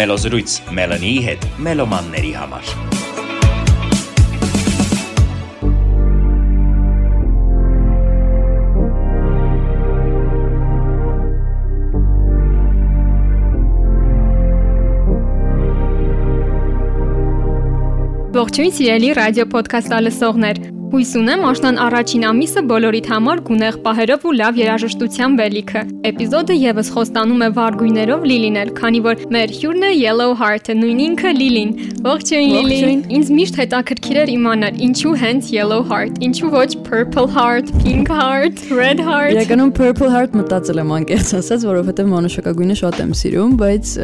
Մելոզրույց Մելանիի հետ մելոմանների համար։ Ողջույն սիրելի ռադիո ոդքասթ լսողներ։ Հույս ունեմ աշնան առաջին ամիսը բոլորիդ համար գունեղ պահերով ու լավ երաժշտության բելիքը։ Էպիզոդը եւս խոստանում է վարգույներով Լիլինել, քանի որ մեր հյուրն է Yellow Heart-ը, նույն ինքը Լիլին։ Ողջույն Լիլի։ Ինձ միշտ հետաքրքիր էր իմանալ, ինչու հենց Yellow Heart, ինչու ոչ Purple Heart, Pink Heart, Red Heart։ Իրականում Purple Heart մտածել եմ անկեղծ ասած, որովհետեւ մանուշակագույնը շատ եմ սիրում, բայց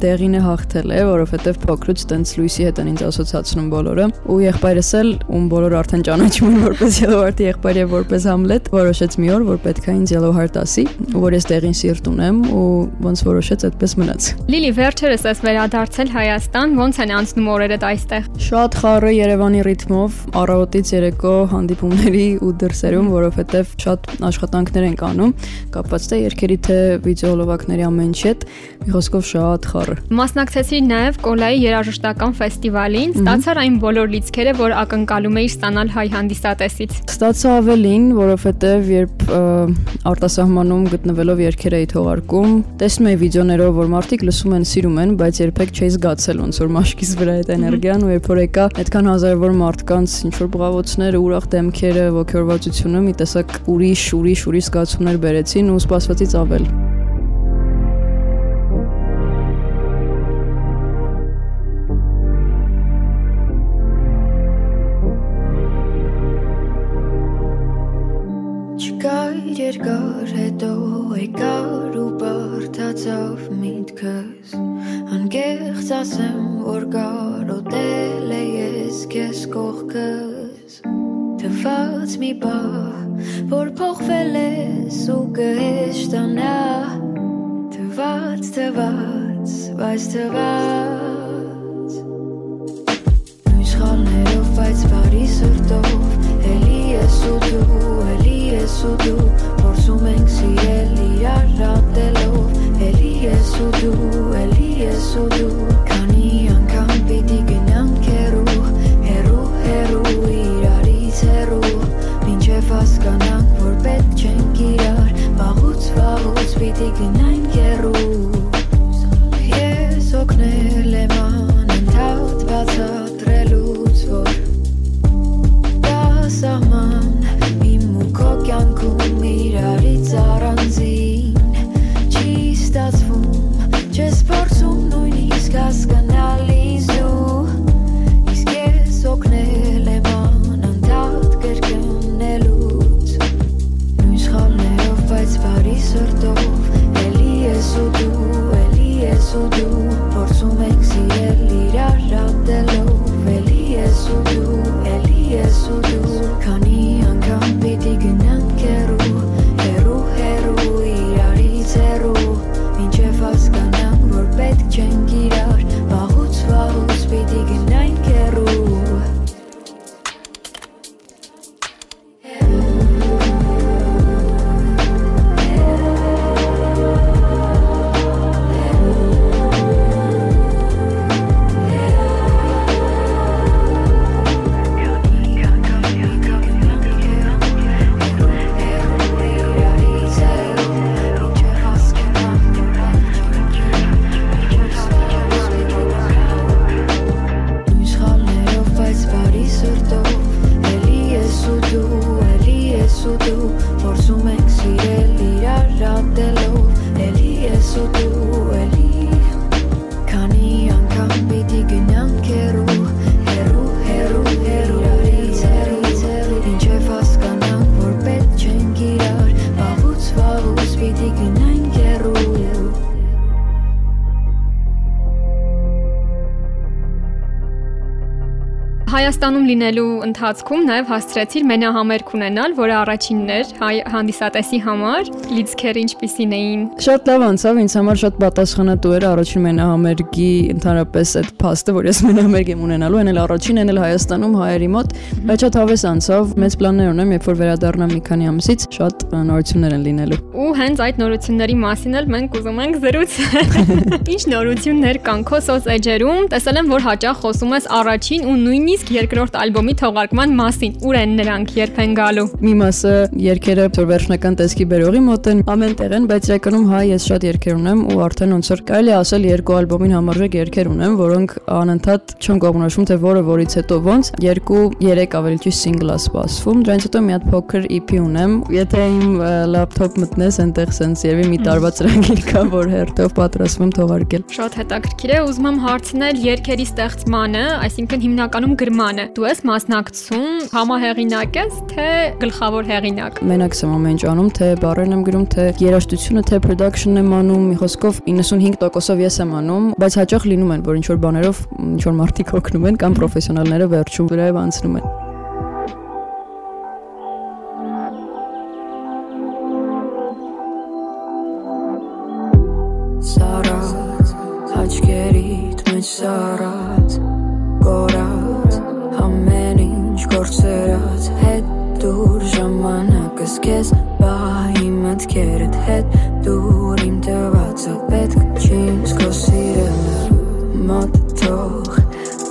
դեղին է հաղթել է, որովհետեւ փոքրուց տենց լույսի հետ են ինձ ասոցացնում բոլորը։ Ու եղբայրս էլ, ում բոլորը արդեն ճանաչ ճանաչում եմ որպես Heart-ի եղբայր եւ որպես Hamlet, որոշեց մի օր, որ պետք է ինձ Heart ասի, որ ես տեղին սիրտ ունեմ ու ոնց որոշեց այդպես մնաց։ Լիլի վերջերս ես վերադարձել Հայաստան, ոնց են անցնում օրերդ այստեղ։ Շատ խառը Երևանի ռիթմով, առավոտից երեկո հանդիպումների ու դրսերում, որովհետեւ շատ աշխատանքներ են կանում, կապված թե երկերի թե վիդեոլովակների ամեն ինչի հետ, մի խոսքով շատ խառը։ Մասնակցեցի նաև Կոլայի երաժշտական ֆեստիվալին, ստացար այն բոլոր լիցքերը, որ ակնկալում էի ստանալ հայ հանդիսատեսից։ Ստացա ավելին, որովհետև երբ արտասահմանում գտնվելով երկեր էի թողարկում, տեսնում էի վիդեոներով, որ մարդիկ լսում են, սիրում են, բայց երբեք չէի զգացել ոնց որ մաշկից վրա այդ էներգիան ու երբ որ եկա այդքան հազարավոր մարդկանց ինչ որ բղավոցները, ուրախ դեմքերը, ողջորվածությունը մի տեսակ ուրիշ, ուրիշ, ուրիշ զգացումներ բերեցին ու սպասվածից ավել։ բարդացավ միտքս Անկեղծ ասեմ, որ կարոտել է ես քեզ կողքս Թված մի բահ, որ փոխվել ես ու կհեշտանա Թված, թված, բայց թված Նույն սխալներով, բայց բարի սրտով Էլի ես ու դու, էլի ես ու դու Փորձում ենք սիրել իրար ռատելով Էլի ես ու դու, էլի ես ու դու Քանի անգամ պիտի գնանք հերու Հերու, հերու, իրարից հերու Մինչև հասկանանք, որ պետք չենք իրար Վաղուց, վաղուց պիտի գնանք Հայաստանում լինելու ընթացքում նաև հասցրեցիր մենահամերգ ունենալ, որը առաջինն էր հայ հանդիսատեսի համար։ Լիցքերը ինչպիսին էին։ Շատ լավ անցավ, ինձ համար շատ պատասխանատու էր առաջին մենահամերգի ընդհանրապես այդ փաստը, որ ես մենահամերգ եմ ունենալու, այն էլ առաջին, այն էլ Հայաստանում հայերի մոտ, բայց շատ հավես անցավ։ Մեծ պլաններ ունեմ, երբ որ վերադառնամ մի քանի ամսից, շատ նորություններ են լինելու։ Ու հենց այդ նորությունների մասին էլ մենք ուզում ենք զրուցել։ Ինչ նորություններ կան քո սոցեջերում։ Տեսել եմ, որ հաճախ խոսում ես առաջին ու նույնիսկ երկրորդ ալբոմի թողարկման մասին։ Ուր են նրանք, երբ են գալու։ Մի մասը երկերը որ վերջնական տեսքի բերողի մոտ են, ամեն տեղ են, բայց իրականում հայ ես շատ երկեր ունեմ ու արդեն ոնց որ կարելի ասել երկու ալբոմին համարժեք երկեր ունեմ, որոնք անընդհատ չեմ կողմնորոշում թե որը որից հետո ոնց, երկու, երեք ավելի ճիշտ սինգլ է սպասվում։ Դրանից հետո մի հատ փոքր EP ունեմ։ Եթե իմ լապտոպ մտնես, այնտեղ սենց երևի մի տարվա ծրագիր կա, որ հերթով պատրաստվում թողարկել։ Շատ հետաքրքիր է, ուզում եմ հարցնել երկերի ստեղծմանը, այսինքն հիմնականում գրմանը։ Դու ես մասնակցում, համահեղինակ ես, թե գլխավոր հեղինակ։ Մենակ եմ ամեն ինչ անում, թե բառերն եմ գրում, թե երաժշտությունը, թե production-ն եմ անում, մի խոսքով 95%-ով ես եմ անում, բայց հաճախ լինում են, որ ինչ որ բաներով ինչ որ մարդիկ օգնում են կամ պրոֆեսիոնալները վերջում վրայով անցնում են։ Սարած աչքերիդ մեջ ամեն ինչ գործերած Հետ դուր ժամանակս կեզ Բահի մտքերդ հետ դուր իմ տվածը Պետք չի քո սիրելը Մոտ թող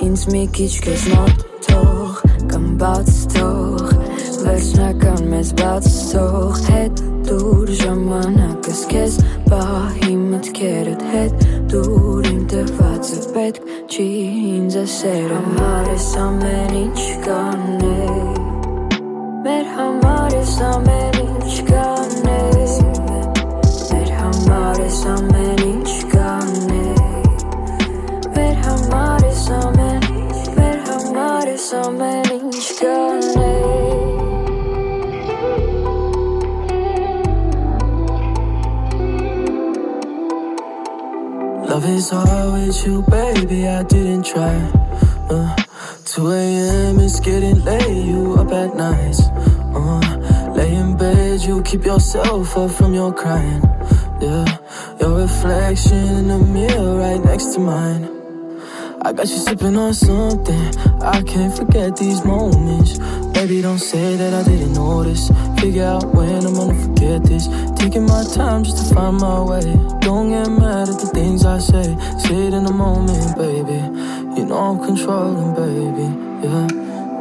ինձ մի քիչ կեզ մոտ թող Կամ բաց թող Վերջնական մեզ բաց թող Հետ դուր ժամանակս կեզ Բահի մտքերդ հետ դուր իմ տվածը Պետք չի ինձ ասերը Համար ես ամեն ինչ կանեի Մեր համար ես ամեն ինչ կանեի Մեր համար ես ամեն Love is hard with you, baby. I didn't try. Uh, 2 a.m. It's getting late. You up at nights. Uh, lay in bed, you keep yourself up from your crying. Yeah, your reflection in the mirror right next to mine. I got you sipping on something. I can't forget these moments. Baby, don't say that I didn't notice. Figure out when I'm gonna forget this. Taking my time just to find my way. Don't get mad at the things I say. Say it in the moment, baby. You know I'm controlling, baby. Yeah,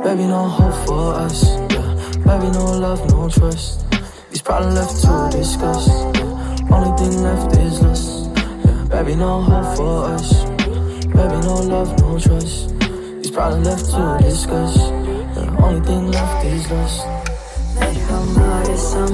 baby, no hope for us. Yeah, baby, no love, no trust. These problems left to discuss. Yeah. Only thing left is lust. Yeah, baby, no hope for us. Baby, no love, no trust. These problems left to discuss. The only thing left is lust Deja amar esa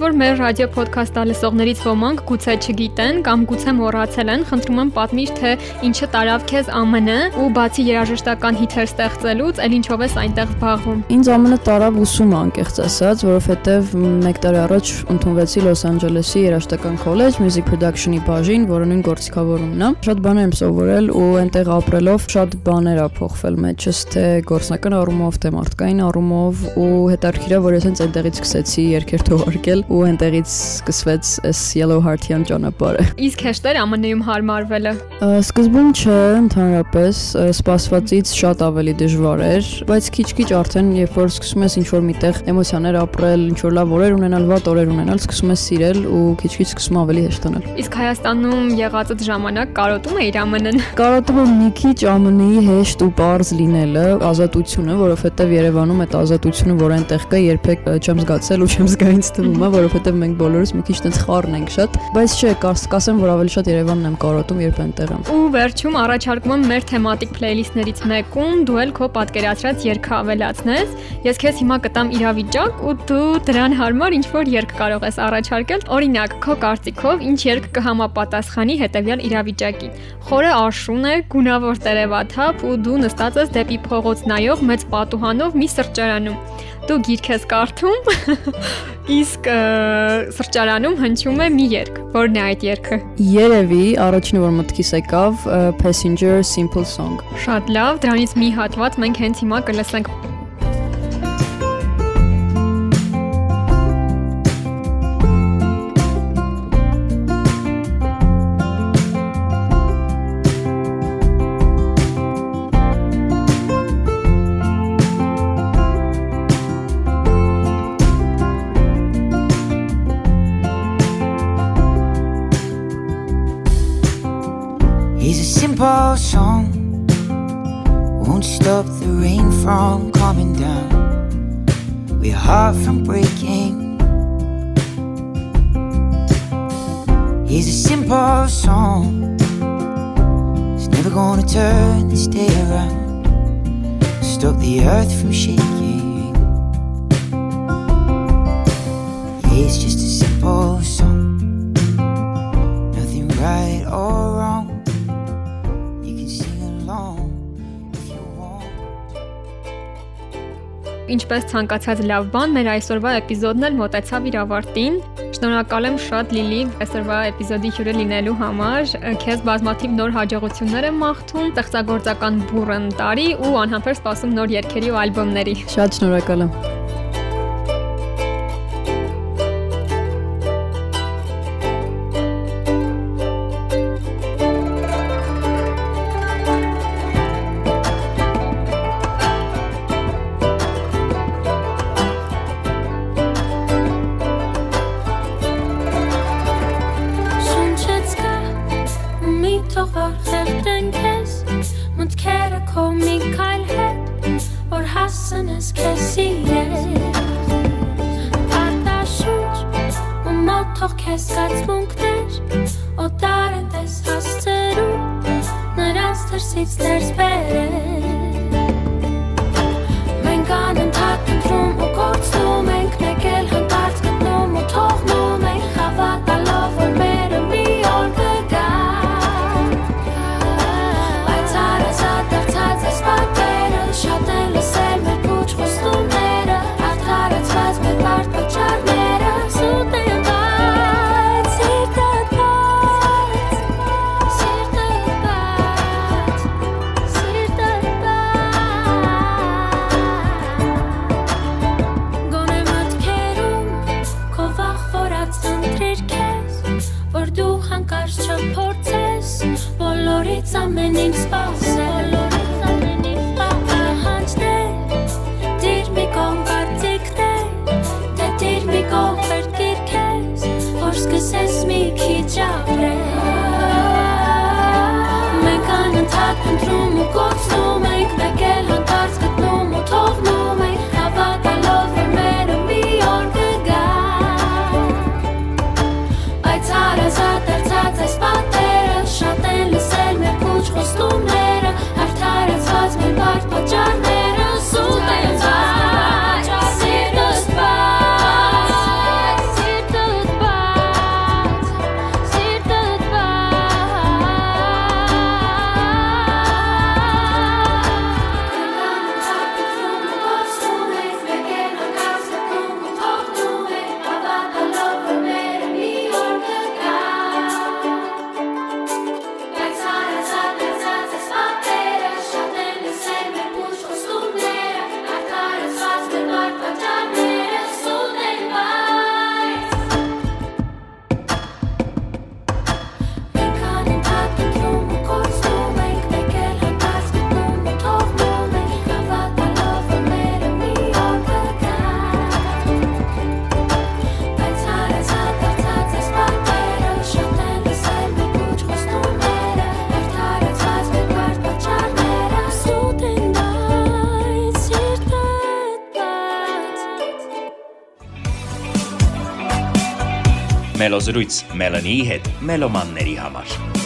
որ մեր ռադիո ոդքասթը լսողներից ոմանք գուցե չգիտեն կամ գուցե մոռացել են, խնդրում եմ պատմիր թե ինչը տարավ քեզ ԱՄՆ ու բացի երաժշտական հիթեր ստեղծելուց, ել ինչով ես այնտեղ զբաղվում։ Ինձ ԱՄՆ տարավ ուսումը անկեղծ ասած, որովհետև 1 տարի առաջ ընդունվեցի Լոս Անջելեսի երաժշտական քոլեջ Music Production-ի բաժին, որը նույն գործիքավորումն է։ Շատ բաներ եմ սովորել ու այնտեղ ապրելով շատ բաներ ա փոխվել մեջս, թե գործնական առումով, թե մարդկային առումով ու հետարքիրա, որ ես հենց այնտեղից սկսեցի երկեր թողարկել ու այնտեղից սկսվեց այս Yellow Heart-յան ճանապարհը։ Իսկ հեշտեր ԱՄՆ-ում հարմարվելը։ Սկզբում չէ, ընդհանրապես սպասվածից շատ ավելի դժվար էր, բայց քիչ-քիչ արդեն երբ որ սկսում ես ինչ-որ միտեղ էմոցիաներ ապրել, ինչ-որ լավ օրեր ունենալ, վատ օրեր ունենալ, սկսում ես սիրել ու քիչ-քիչ սկսում ավելի հեշտանալ։ Իսկ Հայաստանում եղածդ ժամանակ կարոտում էիր ԱՄՆ-ն։ Կարոտում եմ մի քիչ ԱՄՆ-ի հեշտ ու པարզ լինելը, ազատությունը, որովհետև Երևանում այդ ազատությունը, որ այնտեղ կա, երբեք չեմ զգացել ու չեմ զգա ինձ թվում է, որովհետև մենք բոլորս մի քիչ տենց խառն ենք շատ, բայց չէ, կաս- կասեմ, որ ավելի շատ Երևանն եմ կարոտում, երբ այնտեղ եմ։ Ու վերջում առաջարկում եմ մեր թեմատիկ փլեյլիստներից մեկում դու էլ քո պատկերացրած երգը ավելացնես։ Ես քեզ հիմա կտամ իրավիճակ ու դու դրան հարմար ինչ որ երգ կարող ես առաջարկել։ Օրինակ, քո կարծիքով ինչ երգ կհամապատասխանի հետևյալ իրավիճակին։ Խորը աշուն է, գունավոր տերևաթափ ու դու նստած ես դեպի փողոց նայող մեծ պատուհանով մի սրճարանում։ Դու գիրք ես կարդում, իսկ սրճարանում հնչում է մի երգ։ Որն է այդ երգը։ Երևի առաջինը որ մտքիս եկավ Passenger Simple Song։ Շատ լավ, դրանից մի հատված մենք հենց հիմա կլսենք։ simple song, won't stop the rain from coming down, we're heart from breaking. He's a simple song, it's never gonna turn this day around, stop the earth from shaking. Ինչպես ցանկացած լավ բան, մեր այսօրվա էպիզոդն էլ մոտեցավ իր ավարտին։ Շնորհակալ եմ շատ Լիլի այսօրվա էպիզոդի հյուրը լինելու համար։ Քեզ բազմաթիվ նոր հաջողություններ եմ մաղթում, ստեղծագործական բուրըն տարի ու անհամբեր սպասում նոր երգերի ու ալբոմների։ Շատ շնորհակալ եմ։ քո մի քայլ հետ որ հասնես քեզ սիրել Արտաշունչ ու մոտ թող քեզ զգացմունքներ օտար են տես հասցերում նրանց դրսից ներս հանկարծ չփորձես բոլորից ամեն ինչ սпасել բոլորից ամեն ինչ սпасել դիր մի կողմ կարծիքներ դե դիր մի կողմ վերքերքես որ սկսես մի քիչ ապրել Մելոզրույց Մելանիի հետ մելոմանների համար։